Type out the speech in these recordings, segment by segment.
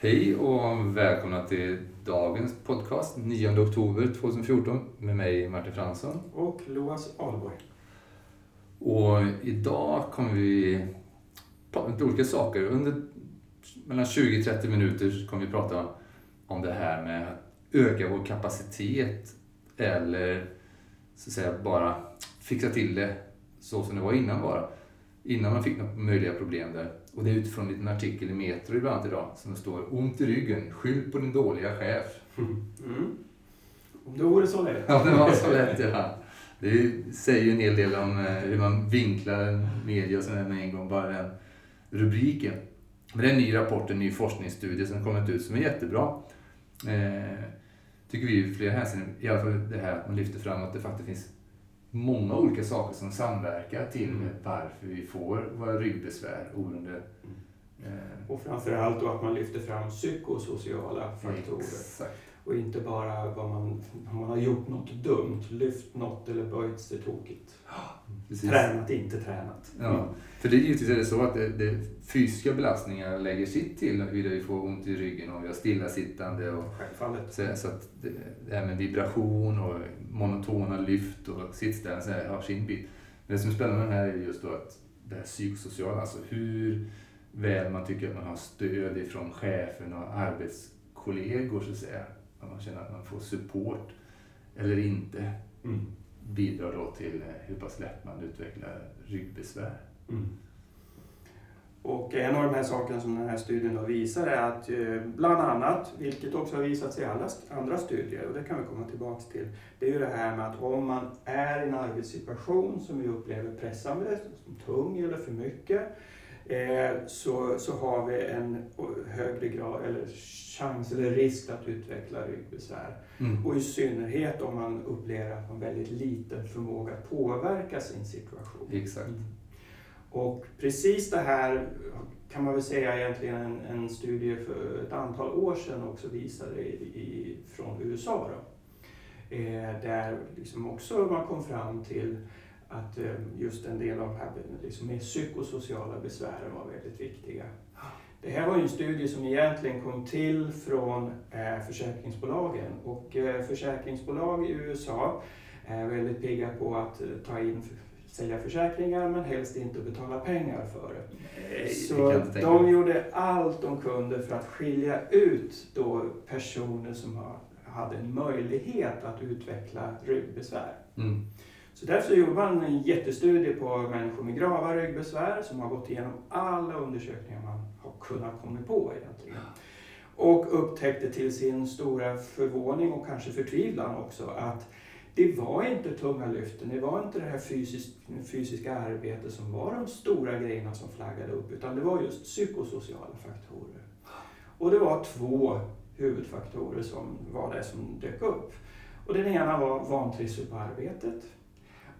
Hej och välkomna till dagens podcast 9 oktober 2014 med mig Martin Fransson. Och Loas Ahlborg. Och idag kommer vi prata lite olika saker. Under mellan 20-30 minuter kommer vi prata om det här med att öka vår kapacitet eller så att säga bara fixa till det så som det var innan bara. Innan man fick några möjliga problem där. Och det är utifrån en liten artikel i Metro ibland idag som det står Ont i ryggen, skyll på din dåliga chef. Mm. Om det vore så lätt. Ja, det var så lätt ja. Det säger ju en hel del om eh, hur man vinklar media och sådär med en gång, bara den rubriken. Men det är en ny rapport, en ny forskningsstudie som kommit ut som är jättebra. Eh, tycker vi i flera hänseenden, i alla fall det här att man lyfter fram att det faktiskt finns många olika saker som samverkar till Mm. varför vi får våra ryggbesvär oberoende. Eh, Och framförallt då att man lyfter fram psykosociala faktorer. Exakt. Och inte bara vad man, om man har gjort något dumt, lyft något eller böjt sig tokigt. Precis. Tränat, inte tränat. Ja, för det är givetvis är det så att det, det fysiska belastningar lägger sitt till huruvida vi får ont i ryggen och vi har stillasittande och Självfallet. så, så att det, det här med vibration och monotona lyft och sittställning så här har sin bit. Men det som är spännande med den här är just då att det här psykosociala, alltså hur väl man tycker att man har stöd ifrån chefen och arbetskollegor så att säga. Att man känner att man får support eller inte Mm. bidrar då till eh, hur pass lätt man utvecklar ryggbesvär. Mm. Och en av de här sakerna som den här studien då visar är att eh, bland annat, vilket också har visats i alla andra studier, och det kan vi komma tillbaks till, det är ju det här med att om man är i en arbetssituation som vi upplever pressande, som tung eller för mycket, så, så har vi en högre grad, eller chans eller risk att utveckla ryggbesvär. Mm. Och i synnerhet om man upplever att man väldigt liten förmåga att påverka sin situation. Exakt. Och precis det här kan man väl säga egentligen en, en studie för ett antal år sedan också visade i, i, från USA. Då. Eh, där liksom också man kom fram till att eh, just en del av de här liksom mer psykosociala besvären var väldigt viktiga. Det här var ju en studie som egentligen kom till från eh, försäkringsbolagen och eh, försäkringsbolag i USA är väldigt pigga på att ta in sälja försäkringar men helst inte betala pengar för det. Nej, Så de gjorde allt de kunde för att skilja ut då personer som hade en möjlighet att utveckla ryggbesvär. Mm. Så därför gjorde man en jättestudie på människor med grava ryggbesvär som har gått igenom alla undersökningar man har kunnat komma på egentligen. Och upptäckte till sin stora förvåning och kanske förtvivlan också att det var inte tunga lyften, det var inte det här fysiskt, fysiska arbetet som var de stora grejerna som flaggade upp, utan det var just psykosociala faktorer. Och det var två huvudfaktorer som var det som dök upp. Och den ena var vantrivsel på arbetet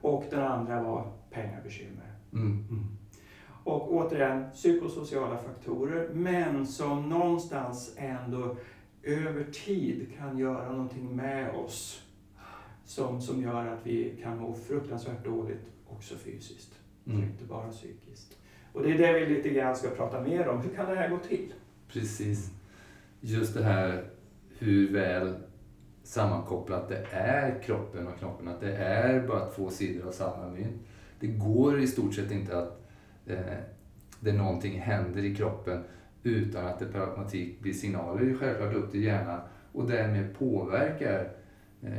och den andra var pengabekymmer. Mm. Och återigen, psykosociala faktorer, men som någonstans ändå över tid kan göra någonting med oss som, som gör att vi kan må fruktansvärt dåligt också fysiskt, Mm. inte bara psykiskt. Och det är det vi lite grann ska prata mer om. Hur kan det här gå till? Precis. Just det här hur väl sammankopplat det är kroppen och knoppen. Att det är bara två sidor av samma mynt. Det går i stort sett inte att eh, det någonting händer i kroppen utan att det per automatik blir signaler självklart upp till hjärnan och därmed påverkar eh,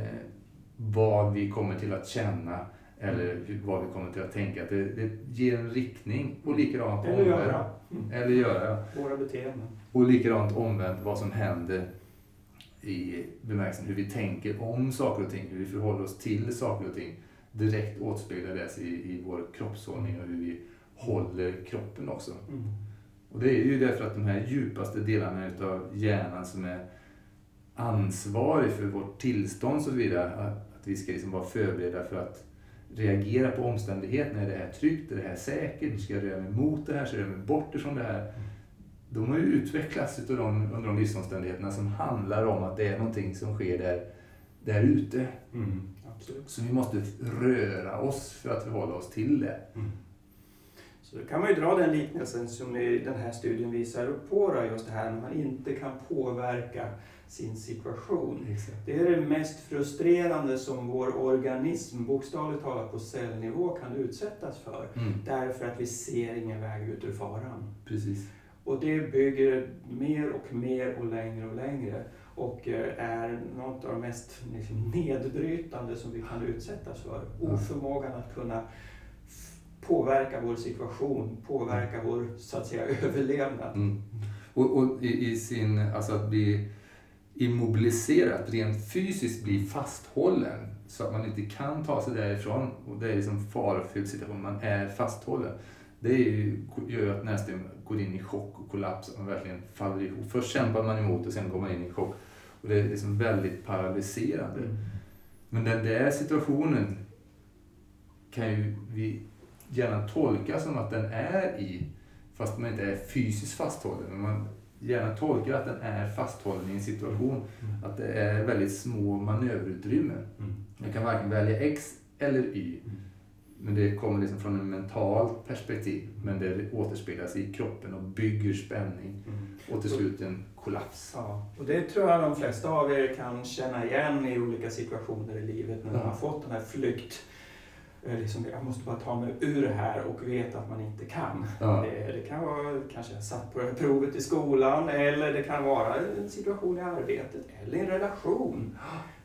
vad vi kommer till att känna eller hur, vad vi kommer till att tänka. Det, det ger en riktning och likadant Eller omvänt. göra. Mm. Eller göra. Våra beteenden. Och likadant omvänt vad som händer i bemärkelsen hur vi tänker om saker och ting, hur vi förhåller oss till saker och ting. Direkt återspeglar det i, i vår kroppshållning och hur vi håller kroppen också. Mm. Och det är ju därför att de här djupaste delarna utav hjärnan som är ansvarig för vårt tillstånd och så vidare, att, att vi ska liksom vara förberedda för att reagera på omständigheterna. Är det här tryggt? Är det här säkert? Ska jag röra mig mot det här? Ska jag röra mig bort ifrån det här? De har ju utvecklats utav de, under de livsomständigheterna som handlar om att det är någonting som sker där, där ute. Mm. Så vi måste röra oss för att förhålla oss till det. Mm. Så då kan man ju dra den liknelsen som i den här studien visar upp på, då, just det här när man inte kan påverka sin situation. Exakt. Det är det mest frustrerande som vår organism, bokstavligt talat på cellnivå, kan utsättas för. Mm. Därför att vi ser ingen väg ut ur faran. Precis. Och det bygger mer och mer och längre och längre och eh, är något av det mest liksom, nedbrytande som vi kan utsättas för. Oförmågan att kunna påverka vår situation, påverka vår så att säga överlevnad. Mm. Och, och i, i sin, alltså att bli immobiliserad, rent fysiskt bli fasthållen så att man inte kan ta sig därifrån. Och det är liksom farofylld situation, man är fasthållen. Det är ju, gör ju att nästan går in i chock och kollaps, att man verkligen faller ihop. Först kämpar man emot och sen går man in i chock. Och det är liksom väldigt paralyserande. Men den där situationen kan ju vi gärna tolka som att den är i, fast man inte är fysiskt fasthållen. Men man gärna tolkar att den är fasthållen i en situation. Att det är väldigt små manöverutrymmen. Mm. Man kan varken välja X eller Y. Mm. Men det kommer liksom från en mentalt perspektiv. Men det återspeglas i kroppen och bygger spänning. Mm. Och till slut en kollaps. Ja, och det tror jag de flesta av er kan känna igen i olika situationer i livet när man Ja. har fått den här flykt. eh, Liksom, jag måste bara ta mig ur det här och vet att man inte kan. Ja. Det, det kan vara kanske jag satt på det här provet i skolan eller det kan vara en situation i arbetet eller en relation.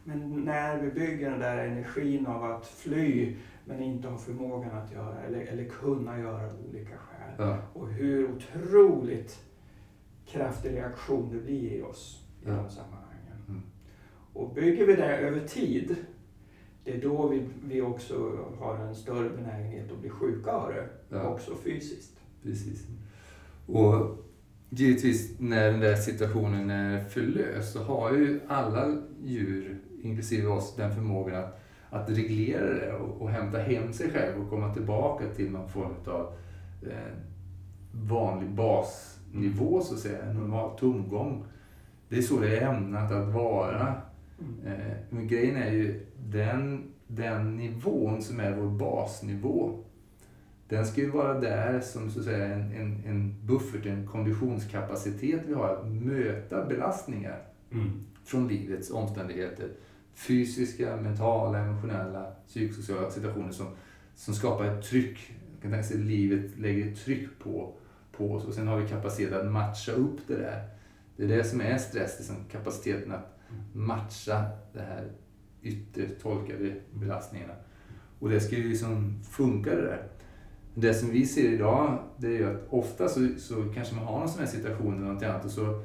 Men när vi bygger den där energin av att fly men inte har förmågan att göra eller, eller kunna göra av olika skäl. Ja. Och hur otroligt kraftig reaktion det blir i oss i Ja. de sammanhangen. Mm. Och bygger vi det över tid, det är då vi, vi också har en större benägenhet att bli sjuka av det, Ja. också fysiskt. Precis. Och givetvis när den där situationen är förlöst så har ju alla djur, inklusive oss, den förmågan att, att reglera det och, och hämta hem sig själv och komma tillbaka till någon form av eh, vanlig basnivå så att säga, en normal tomgång. Det är så det är ämnat att vara. Mm. Eh, men grejen är ju den, den nivån som är vår basnivå. Den ska ju vara där som så att säga en, en, en buffert, en konditionskapacitet vi har att möta belastningar Mm. från livets omständigheter. Fysiska, mentala, emotionella, psykosociala situationer som, som skapar ett tryck. Man kan tänka sig att livet lägger ett tryck på, på oss och sen har vi kapacitet att matcha upp det där. Det är det som är stress, liksom kapaciteten att matcha det här yttre tolkade belastningarna. Och det ska ju liksom funka det där. Det som vi ser idag, det är ju att ofta så, så kanske man har någon sån här situation eller något annat och så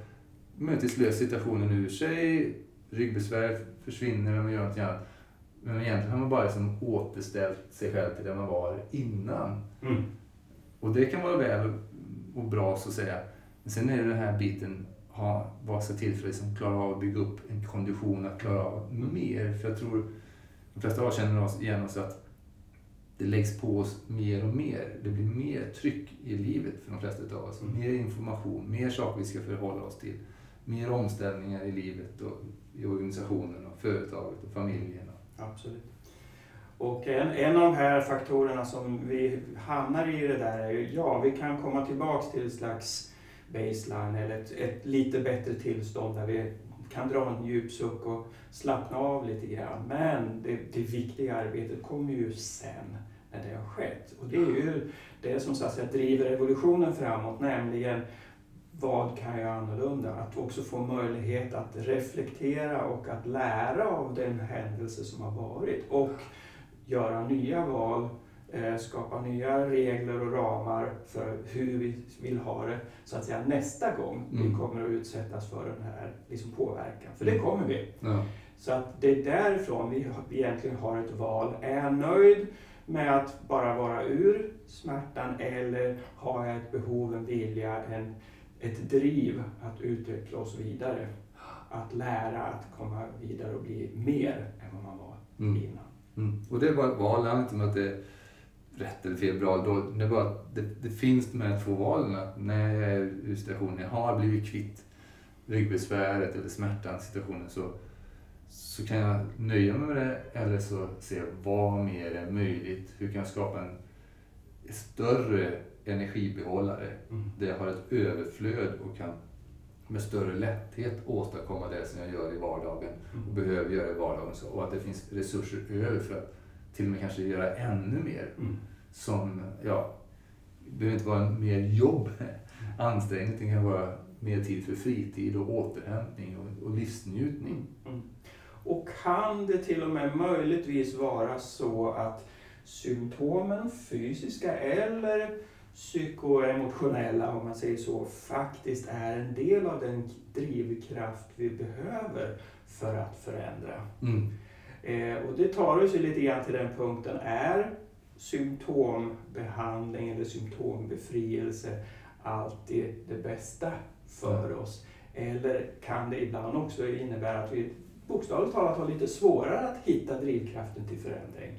möjligtvis löser situationen ur sig, ryggbesvär försvinner när man gör någonting annat. Men egentligen har man bara liksom återställt sig själv till där man var innan. Mm. Och det kan vara väl och bra så att säga. Men sen är det den här biten, ha, vad ska till för att liksom klara av att bygga upp en kondition att klara av mer. För jag tror de flesta av oss känner oss igen oss att det läggs på oss mer och mer. Det blir mer tryck i livet för de flesta av oss. Mm. Mer information, mer saker vi ska förhålla oss till. Mer omställningar i livet och i organisationen och företaget och familjen. Absolut. Och en, en av de här faktorerna som vi hamnar i det där är ju, ja, vi kan komma tillbaks till ett slags baseline eller ett, ett lite bättre tillstånd där vi kan dra en djup suck och slappna av lite grann. Men det, det viktiga arbetet kommer ju sen när det har skett. Och det är ju det som så att säga driver evolutionen framåt, nämligen vad kan jag annorlunda? Att också få möjlighet att reflektera och att lära av den händelse som har varit och göra nya val, eh, skapa nya regler och ramar för hur vi vill ha det så att säga nästa gång vi Mm. kommer att utsättas för den här liksom, påverkan. För det Mm. kommer vi. Ja. Så att det är därifrån vi vi egentligen har ett val. Är jag nöjd med att bara vara ur smärtan eller har jag ett behov, en vilja, en, ett driv att utveckla oss vidare? Att lära att komma vidare och bli mer än vad man var Mm. innan. Mm. Och det var val, det handlar inte om att det är rätt eller fel bra. Då, det, att det, det finns de här två valen. Att när jag är ur situationen, jag har blivit kvitt ryggbesväret eller smärtan situationen så, så kan jag nöja mig med det eller så se vad mer är möjligt. Hur kan jag skapa en större energibehållare. Mm. Där jag har ett överflöd och kan med större lätthet åstadkomma det som jag gör i vardagen och Mm. behöver göra i vardagen. Så, och att det finns resurser över för att till och med kanske göra ännu mer. Mm. Som, ja, det behöver inte vara mer jobb, ansträngning, det kan vara mer tid för fritid och återhämtning och, och livsnjutning. Mm. Och kan det till och med möjligtvis vara så att symptomen, fysiska eller psykoemotionella om man säger så, faktiskt är en del av den drivkraft vi behöver för att förändra. Mm. Eh, och det tar oss ju lite grann till den punkten, är symptombehandling eller symptombefrielse alltid det bästa för oss? Eller kan det ibland också innebära att vi bokstavligt talat har lite svårare att hitta drivkraften till förändring?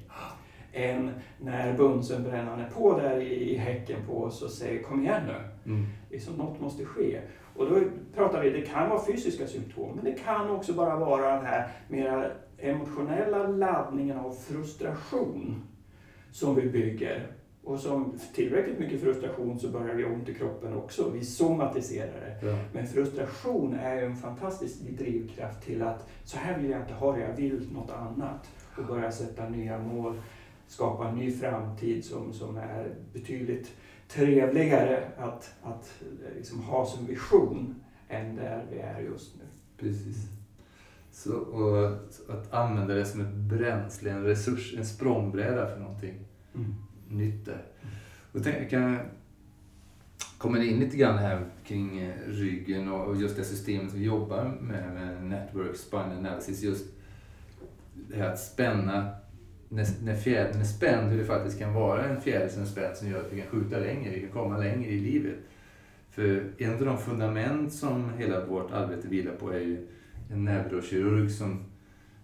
Än när bunsen brännande på där i, i häcken på oss och säger kom igen nu, Mm. liksom, något måste ske. Och då pratar vi, det kan vara fysiska symptom, men det kan också bara vara den här mera emotionella laddningen av frustration som vi bygger. Och som tillräckligt mycket frustration så börjar vi ont i kroppen också. Vi somatiserar det. Ja. Men frustration är en fantastisk drivkraft till att så här vill jag inte ha det, jag vill något annat. Och börja sätta nya mål, skapa en ny framtid som, som är betydligt trevligare att, att eh, liksom ha som vision än där vi är just nu. Precis. Så, och att använda det som ett bränsle, en resurs, en språngbräda för någonting nytt där. Och tänk, kan komma in lite grann här kring eh, ryggen och och just det systemet vi jobbar med, med Network Spine Analysis. Just det här att spänna, när, när fjädern är spänd, hur det faktiskt kan vara en fjäder som är spänd som gör att vi kan skjuta längre, vi kan komma längre i livet. För en av de fundament som hela vårt arbete vilar på är ju en neurokirurg som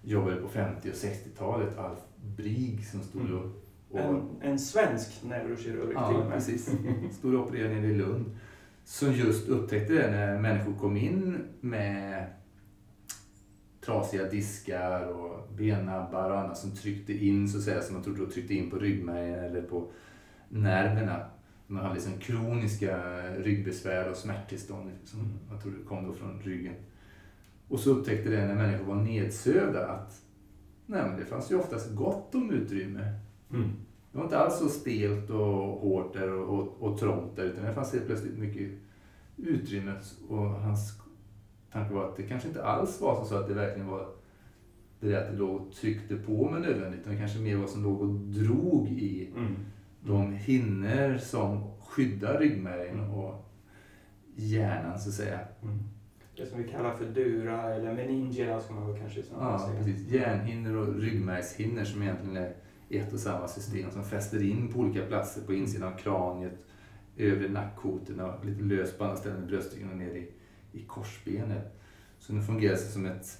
jobbade på 50 och 60-talet, Alf Brig, som stod och, och En, en svensk neurokirurg till och Ja, med. precis. Stod och opererade nere i Lund. Som just upptäckte det när människor kom in med trasiga diskar och bennabbar och annat som tryckte in, så att säga, som man trodde tryckte in på ryggmärgen eller på nerverna. Man hade liksom kroniska ryggbesvär och smärttillstånd som man trodde kom då från ryggen. Och så upptäckte det när människor var nedsövda att nej, men det fanns ju oftast gott om utrymme Mm. det var inte alls så stelt och hårt där och, och, och trångt där utan det fanns helt plötsligt mycket utrymme och hans tanke var att det kanske inte alls var så att det verkligen var det där att det låg och tryckte på med nödvändigt utan kanske mer var som låg och drog i Mm. de hinner som skyddar ryggmärgen Mm. och hjärnan så att säga. Mm. Det som vi kallar för dura eller meningia ska man kanske snarare Ja, säga. precis. Hjärnhinnor och ryggmärgshinnor som egentligen är ett och samma system som fäster in på olika platser på insidan av kraniet, övre nackkotorna och lite löst på andra ställen i bröstryggen och ner i korsbenet. Så den fungerar som ett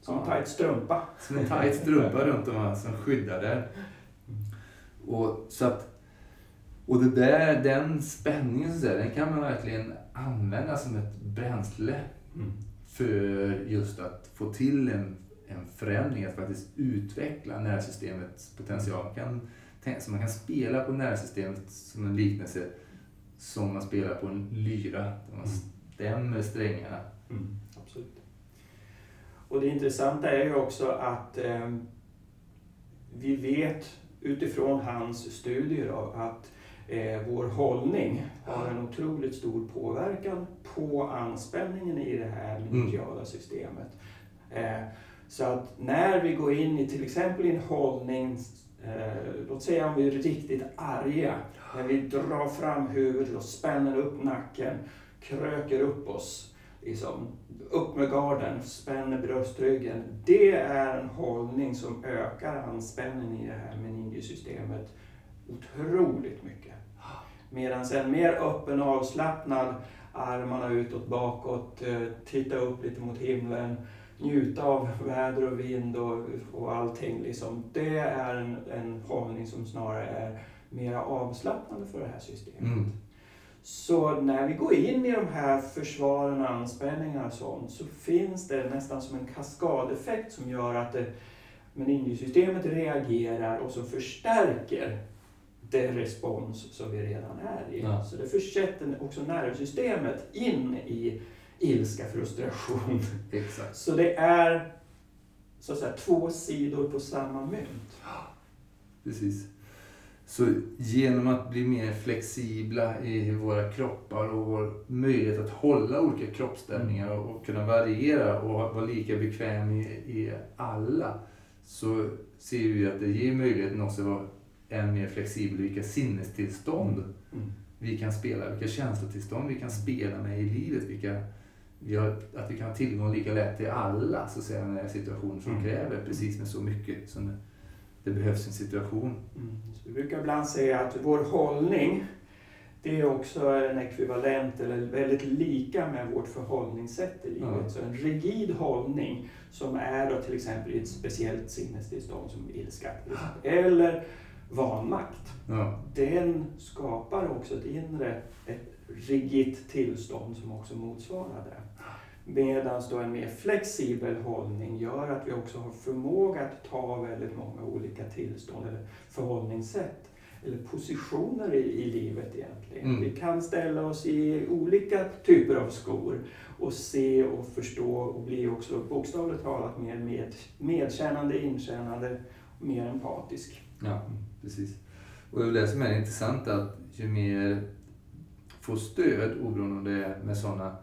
Som en tajt strumpa. som en tajt strumpa runt om som skyddar där. Och, så att, och det där, den spänningen så säga, den kan man verkligen använda som ett bränsle Mm. för just att få till en, en förändring, att faktiskt utveckla nervsystemets potential. Man kan, så man kan spela på nervsystemet som en liknelse som man spelar på en lyra, där man stämmer strängarna. Mm. Absolut. Och det intressanta är ju också att eh, vi vet utifrån hans studier då, att eh, vår hållning har en otroligt stor påverkan på anspänningen i det här meningiala systemet. Eh, så att när vi går in i till exempel en hållning, eh, låt säga om vi är riktigt arga, när vi drar fram huvudet och spänner upp nacken, kröker upp oss, liksom, upp med garden, spänner bröstryggen. Det är en hållning som ökar anspänningen i det här meningesystemet otroligt mycket. Medan en mer öppen och avslappnad, armarna utåt, bakåt, eh, titta upp lite mot himlen, njuta av väder och vind och, och allting. Liksom. Det är en, en hållning som snarare är mer avslappnande för det här systemet. Mm. Så när vi går in i de här försvaren, anspänningar och sånt så finns det nästan som en kaskadeffekt som gör att det, meningesystemet reagerar och så förstärker jätterespons som vi redan är i. Ja. Så det försätter också nervsystemet in i ilska, frustration. Exakt. Så det är så att säga, två sidor på samma mynt. Precis. Så genom att bli mer flexibla i våra kroppar och vår möjlighet att hålla olika kroppsställningar och, och kunna variera och vara lika bekväm i, i alla så ser vi att det ger möjligheten också att vara än mer flexibel i vilka sinnestillstånd Mm. vi kan spela, vilka känslotillstånd vi kan spela med i livet. Vilka, vi har, att vi kan ha tillgång lika lätt till alla så att säga, situationer som Mm. kräver precis med så mycket som det, behövs en situation. Mm. Så vi brukar ibland säga att vår hållning det är också en ekvivalent eller väldigt lika med vårt förhållningssätt i livet. Ja. Så en rigid hållning som är då till exempel i ett speciellt sinnestillstånd som ilska eller vanmakt. Ja, Den skapar också ett inre, ett rigitt tillstånd som också motsvarar det. Medan då en mer flexibel hållning gör att vi också har förmåga att ta väldigt många olika tillstånd eller förhållningssätt eller positioner i, i livet egentligen. Mm. Vi kan ställa oss i olika typer av skor och se och förstå och bli också bokstavligt talat mer med, medkännande, inkännande och mer empatisk. ja precis. Och det är det som är intressant att ju mer får stöd, oberoende om det är med sådana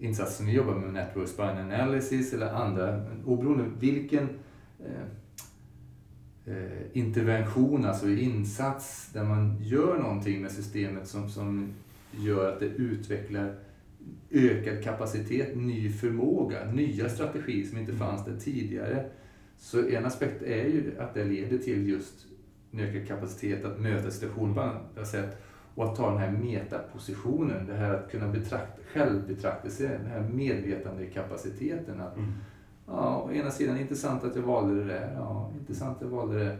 insatser som vi jobbar med, Network Spine Analysis eller andra, oberoende vilken eh, eh, intervention, alltså insats där man gör någonting med systemet som, som gör att det utvecklar ökad kapacitet, ny förmåga, nya strategier som inte fanns där tidigare. Så en aspekt är ju att det leder till just en ökad kapacitet att möta situationer på andra sätt och att ta den här metapositionen, det här att kunna betrakta, självbetraktelse, den här medvetandekapaciteten. Att, ja, å ena sidan intressant att jag valde det där, ja, intressant att jag valde det,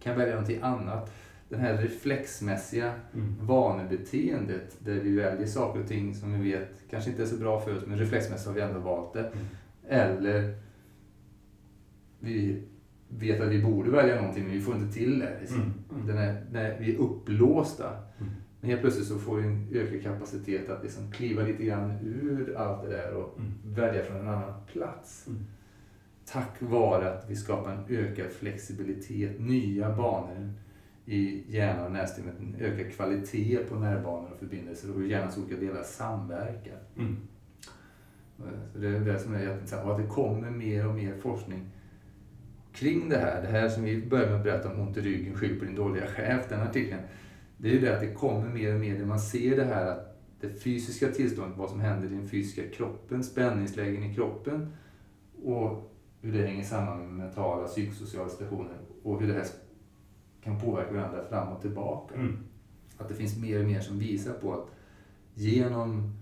kan jag välja någonting annat? Den här reflexmässiga vanebeteendet där vi väljer saker och ting som vi vet kanske inte är så bra för oss men reflexmässigt har vi ändå valt det. Eller vi vet att vi borde välja någonting men vi får inte till det. Liksom. Mm. Den är, när vi är upplåsta. Mm. Men helt plötsligt så får vi en ökad kapacitet att liksom kliva lite grann ur allt det där och Mm. välja från en annan plats. Mm. Tack vare att vi skapar en ökad flexibilitet, nya banor i hjärnan och nervsystemet, en ökad kvalitet på nervbanor och förbindelser och hur hjärnans olika delar samverkar. Mm. Så det är det som är jätteintressant. Och att det kommer mer och mer forskning kring det här. Det här som vi började med att berätta om ont i ryggen, skyll på din dåliga chef, den artikeln. Det är ju det att det kommer mer och mer när man ser det här att det fysiska tillståndet, vad som händer i den fysiska kroppen, spänningslägen i kroppen och hur det hänger samman med mentala psykosociala situationer och hur det här kan påverka varandra fram och tillbaka. Mm. Att det finns mer och mer som visar på att genom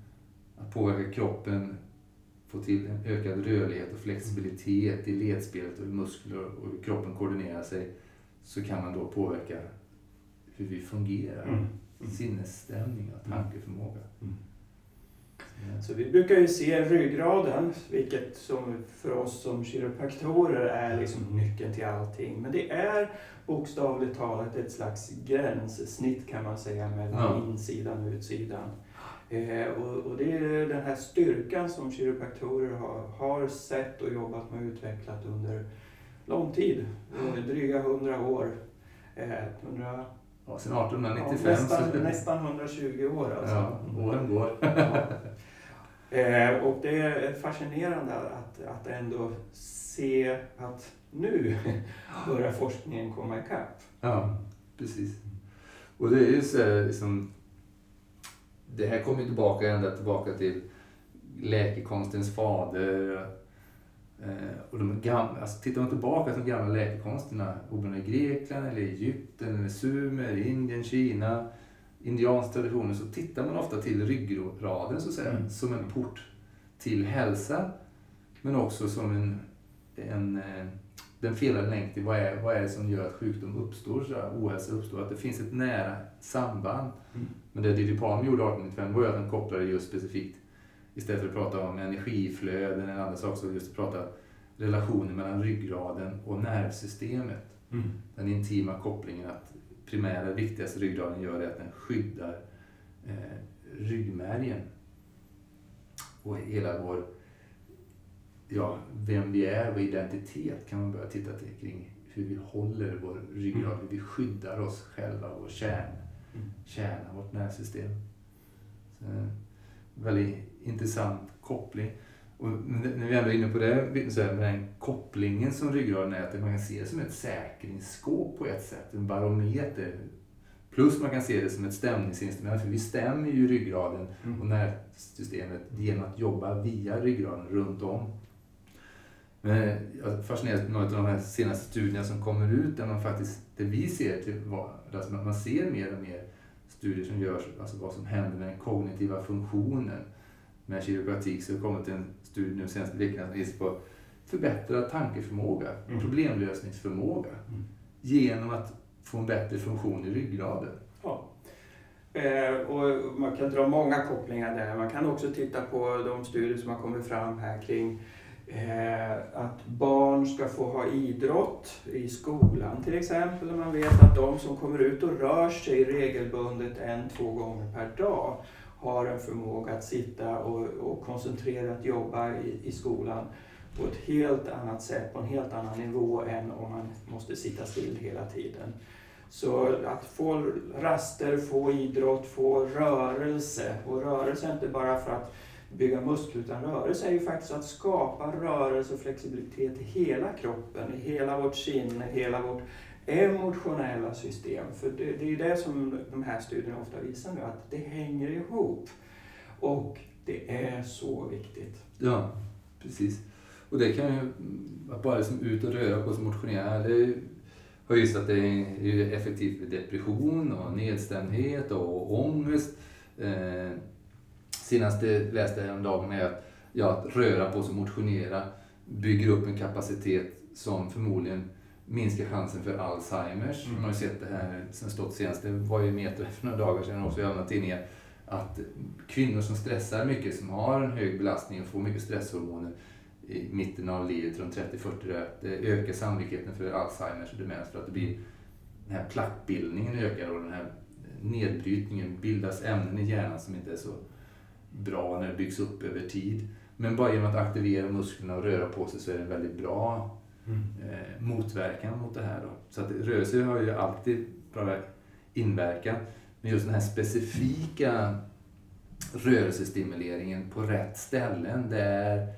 att påverka kroppen, få till en ökad rörlighet och flexibilitet i ledspelet och i muskler och hur kroppen koordinerar sig, så kan man då påverka hur vi fungerar. Mm. Mm. Sinnesstämning och tankeförmåga. Mm. Så, Så vi brukar ju se ryggraden, vilket som för oss som kiropraktorer är liksom nyckeln till allting. Men det är bokstavligt talat ett slags gränssnitt kan man säga mellan Ja. insidan och utsidan. Eh, och, och det är den här styrkan som kiropraktorer har, har sett och jobbat med och utvecklat under lång tid, eh, dryga hundra år. Eh, 100, ja, sen ja, 1895 nästan, så... nästan 120 år alltså. Ja, åren går. Ja. Eh, och det är fascinerande att, att ändå se att nu börjar forskningen komma ikapp. Ja, precis. Och det är ju så liksom, Det här kommer ju tillbaka ända tillbaka till läkekonstens fader. Eh, och de gamla, alltså tittar man tillbaka till de gamla läkekonsterna, oberoende i Grekland, eller Egypten, eller Sumer, Indien, Kina, indiansk traditioner, så tittar man ofta till ryggraden så att säga, Mm. som en port till hälsa. Men också som en, en eh, den felade länk till vad är, vad är det som gör att sjukdom uppstår, så där, ohälsa uppstår, att det finns ett nära samband. Mm. Men det Didi Palm gjorde 1895 var ju att han kopplade just specifikt, istället för att prata om energiflöden eller andra saker, så just prata relationen mellan ryggraden och nervsystemet. Den intima kopplingen att primära, viktigaste ryggraden gör är att den skyddar eh, ryggmärgen. Och hela vår, ja, vem vi är, vår identitet kan man börja titta till kring hur vi håller vår ryggrad, Mm. hur vi skyddar oss själva, vår kärna, Mm. kärna vårt nervsystem. Så, väldigt intressant koppling. Och när vi ändå är inne på det, så här, med den kopplingen som ryggraden är, att man kan se det som ett säkringsskåp på ett sätt, en barometer. Plus man kan se det som ett stämningsinstrument, för vi stämmer ju ryggraden Mm. och nervsystemet genom att jobba via ryggraden runt om. Men jag fascineras av några av de här senaste studierna som kommer ut där man faktiskt, det vi ser till alltså man ser mer och mer studier som görs, alltså vad som händer med den kognitiva funktionen med kiropraktik. Så det har kommit en studie nu senaste veckan som visar på förbättrad tankeförmåga, Mm. problemlösningsförmåga Mm. genom att få en bättre funktion i ryggraden. Ja. Eh, och man kan dra många kopplingar där. Man kan också titta på de studier som har kommit fram här kring Eh, att barn ska få ha idrott i skolan till exempel. Man vet att de som kommer ut och rör sig regelbundet en, två gånger per dag har en förmåga att sitta och, och koncentrerat jobba i, i skolan på ett helt annat sätt, på en helt annan nivå än om man måste sitta still hela tiden. Så att få raster, få idrott, få rörelse. Och rörelse är inte bara för att bygga muskler, utan rörelse är ju faktiskt att skapa rörelse och flexibilitet i hela kroppen, i hela vårt sinne, hela vårt emotionella system. För det, det är ju det som de här studierna ofta visar nu, att det hänger ihop. Och det är så viktigt. Ja, precis. Och det kan ju att bara liksom ut och röra på sig och motionera. Det har ju visat att det är effektivt vid depression och nedstämdhet och ångest. Eh, Senast det läste jag häromdagen är att, ja, att röra på sig motionera bygger upp en kapacitet som förmodligen minskar chansen för Alzheimers. Mm. Man har ju sett det här som stått senast, det var ju Metro för några dagar sedan också i alla tidningar, att kvinnor som stressar mycket, som har en hög belastning och får mycket stresshormoner i mitten av livet, runt 30-40, att det ökar sannolikheten för Alzheimers och demens för att det blir den här plackbildningen ökar och den här nedbrytningen bildas ämnen i hjärnan som inte är så bra när det byggs upp över tid. Men bara genom att aktivera musklerna och röra på sig så är det en väldigt bra eh, motverkan mot det här. Då. Så att rörelse har ju alltid bra inverkan. Men just den här specifika rörelsestimuleringen på rätt ställen där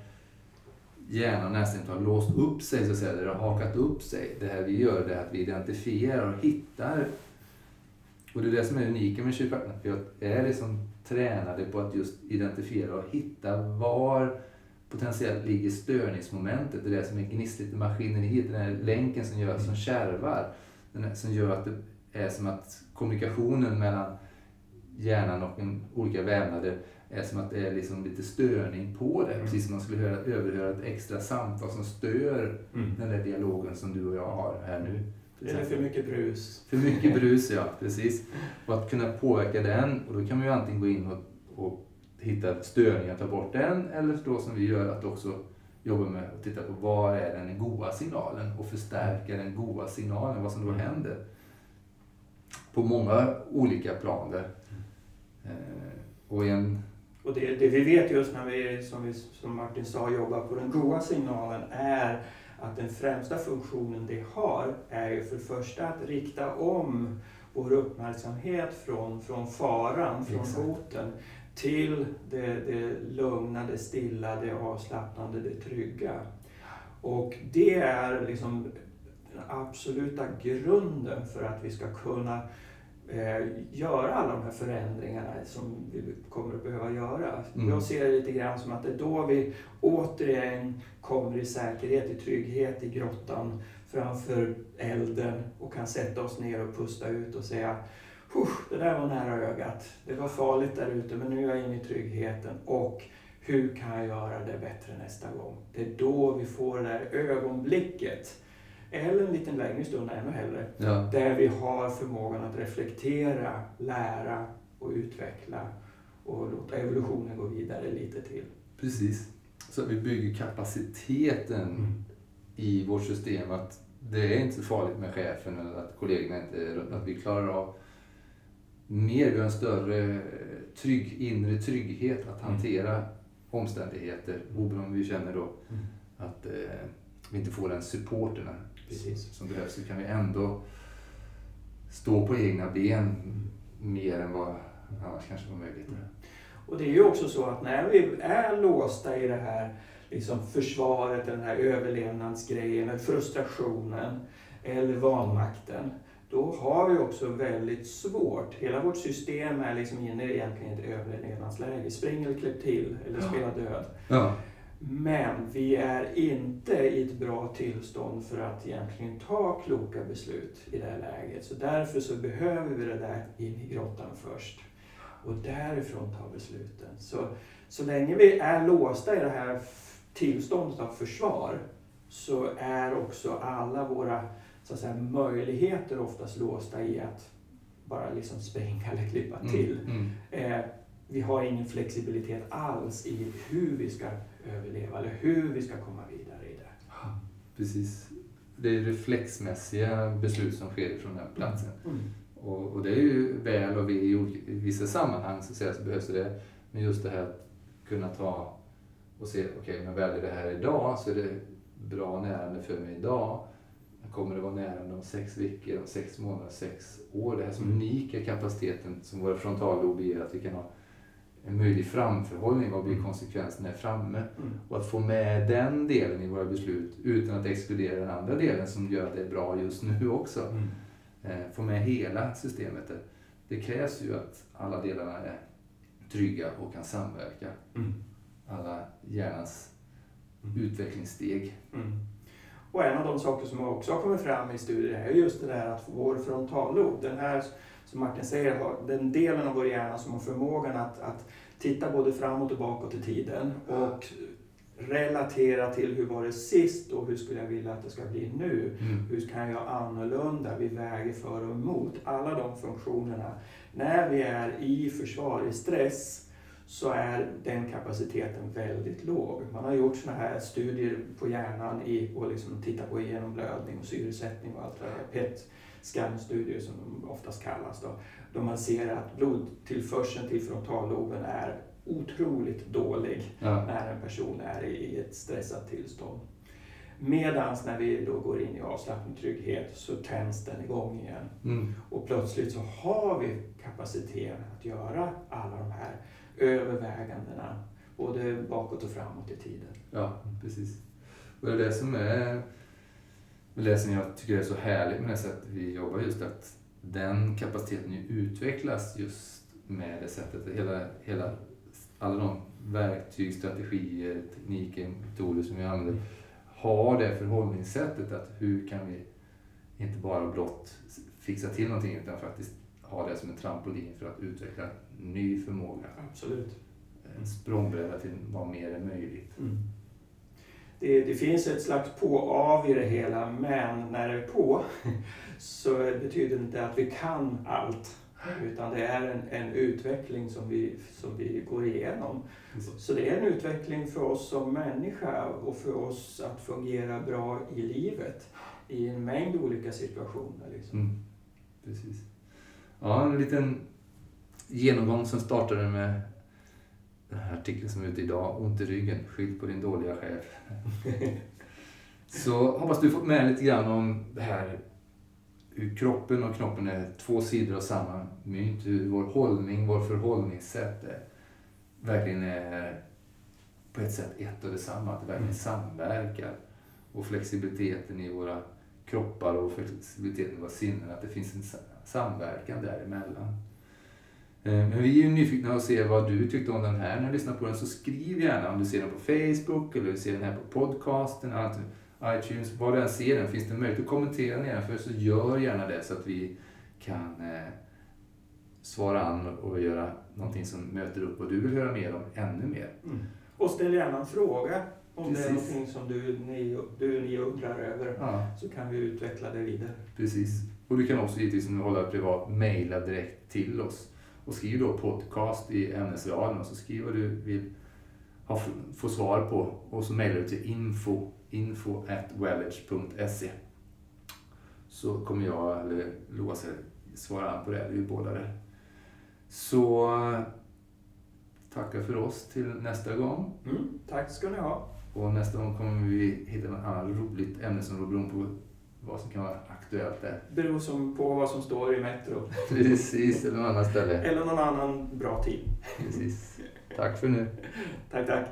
hjärnan nästan har låst upp sig, så att säga, där det har hakat upp sig. Det här vi gör det är att vi identifierar och hittar. Och det är det som är unika med kiropraktorn, att vi är liksom tränade på att just identifiera och hitta var potentiellt ligger störningsmomentet, det är det som är gnissligt i maskineriet, den här länken som gör som kärvar. Den som gör att det är som att kommunikationen mellan hjärnan och en, olika vävnader är som att det är liksom lite störning på det. Mm. Precis som man skulle höra, överhöra ett extra samtal som stör Mm. den där dialogen som du och jag har här nu. Eller för mycket brus. För mycket brus, ja. Precis. Och att kunna påverka den, och då kan man ju antingen gå in och, och hitta störningar, ta bort den, eller då som vi gör, att också jobba med att titta på vad är den goda signalen och förstärka den goda signalen, vad som då händer. På många olika planer. Eh, och en, Och det, det vi vet just när vi, som, vi, som Martin sa, jobbar på den goda signalen är att den främsta funktionen det har är ju för det första att rikta om vår uppmärksamhet från, från faran, från Exakt. hoten till det, det lugna, det stilla, det avslappnande, det trygga. Och det är liksom den absoluta grunden för att vi ska kunna eh, göra alla de här förändringarna som vi kommer att behöva göra. Mm. Jag ser det lite grann som att det är då vi återigen kommer i säkerhet, i trygghet i grottan framför elden och kan sätta oss ner och pusta ut och säga "Husch, det där var nära ögat. Det var farligt där ute men nu är jag inne i tryggheten och hur kan jag göra det bättre nästa gång? Det är då vi får det där ögonblicket eller en liten längre stund ännu hellre ja, där vi har förmågan att reflektera, lära och utveckla och låta evolutionen gå vidare lite till. precis. Så att vi bygger kapaciteten Mm. i vårt system att det är inte så farligt med chefen eller att kollegorna inte är runt. Att vi klarar av mer, vi har en större trygg, inre trygghet att Mm. hantera omständigheter. Oberoende om vi känner då att eh, vi inte får den supporten Precis. som behövs så kan vi ändå stå på egna ben mer än vad annars kanske var möjligt. Och det är ju också så att när vi är låsta i det här liksom försvaret, den här överlevnadsgrejen, frustrationen eller vanmakten, då har vi också väldigt svårt. Hela vårt system är liksom inne i egentligen ett överlevnadsläge. Spring eller klipp till, eller spela död. Ja. Men vi är inte i ett bra tillstånd för att egentligen ta kloka beslut i det här läget. Så därför så behöver vi det där in i grottan först. Och därifrån ta besluten. Så, så länge vi är låsta i det här tillståndet av försvar så är också alla våra så att säga, möjligheter oftast låsta i att bara liksom springa eller klippa till. Mm. Mm. Eh, vi har ingen flexibilitet alls i hur vi ska överleva eller hur vi ska komma vidare i det. Precis. Det är reflexmässiga beslut som sker från den platsen. Mm. Och, och det är ju väl och vi i olika- i vissa sammanhang så, säga, så behövs det. Men just det här att kunna ta och se, okej, okay, men väljer det här idag så är det bra närande för mig idag. Kommer det vara närande om sex veckor, om sex månader, sex år? Det här som Mm. unika kapaciteten som våra frontallob ger, att vi kan ha en möjlig framförhållning. Vad blir konsekvenserna när framme? Mm. Och att få med den delen i våra beslut utan att exkludera den andra delen som gör att det är bra just nu också. Mm. Eh, Få med hela systemet. där. Det krävs ju att alla delarna är trygga och kan samverka. Mm. Alla hjärnans Mm. utvecklingssteg. Mm. Och en av de saker som också har kommit fram i studier är just det där att vår frontallob, den här som Martin säger, har den delen av vår hjärna som har förmågan att, att titta både framåt och bakåt i tiden och relatera till hur var det sist och hur skulle jag vilja att det ska bli nu. Mm. Hur kan jag göra annorlunda? Vi väger för och emot. Alla de funktionerna. När vi är i försvar, i stress, så är den kapaciteten väldigt låg. Man har gjort såna här studier på hjärnan i, och liksom tittat på genomblödning och syresättning och allt det där. PET-scanstudier som de oftast kallas. Då, då man ser att blodtillförseln till frontalloben är otroligt dålig Ja. när en person är i ett stressat tillstånd. Medans när vi då går in i avslappning trygghet så tänds den igång igen. Mm. Och plötsligt så har vi kapaciteten att göra alla de här övervägandena. Både bakåt och framåt i tiden. ja, precis. Och det är det som är det som jag tycker är så härligt med det sättet vi jobbar just att den kapaciteten ju utvecklas just med det sättet. Hela, hela, alla de verktyg, strategier, tekniker, metoder som vi använder har det förhållningssättet att hur kan vi inte bara blott fixa till någonting utan faktiskt ha det som en trampolin för att utveckla ny förmåga. Absolut. En språngbräda till vad mer är möjligt. Mm. Det, det finns ett slags på-av i det hela, men när det är på så betyder det inte att vi kan allt. Utan det är en, en utveckling som vi, som vi går igenom. Så det är en utveckling för oss som människa och för oss att fungera bra i livet i en mängd olika situationer. Liksom. Mm. Precis. Ja, en liten genomgång som startade med den här artikeln som är ute idag. Ont i ryggen, skyll på din dåliga chef. Så hoppas du fått med lite grann om det här hur kroppen och knoppen är två sidor av samma mynt. Hur vår hållning, vår förhållningssätt är, verkligen är på ett sätt ett och detsamma. Att det verkligen Mm. samverkar. Och flexibiliteten i våra kroppar och flexibiliteten i våra sinnen. Att det finns en sa- samverkan däremellan. Eh, Men vi är ju nyfikna att se vad du tyckte om den här när du lyssnar på den. Så skriv gärna om du ser den på Facebook eller du ser den här på podcasten, iTunes, var du än ser den. Finns det möjlighet att kommentera nedanför så gör gärna det så att vi kan eh, svara an och göra någonting som möter upp vad du vill höra mer om ännu mer. Mm. Och ställ gärna en fråga om det är Precis. någonting som du, ni, du, ni undrar över. Ja, Så kan vi utveckla det vidare. precis. Och du kan också givetvis om du håller privat mejla direkt till oss. Och skriv då podcast i ämnesraden och så skriv vad du vill ha, få svar på. Och så mejlar du till info, info at wellage.se. så kommer jag, eller Låse, svara på det. Vi är båda där. Så tacka för oss till nästa gång. Mm, tack ska ni ha. Och nästa gång kommer vi hitta något annat roligt ämnesområde beroende på vad som kan vara aktuellt där. Beror som på vad som står i Metro. Precis, eller något annat ställe. Eller någon annan bra tid. Precis. Tack för nu. Tack, tack.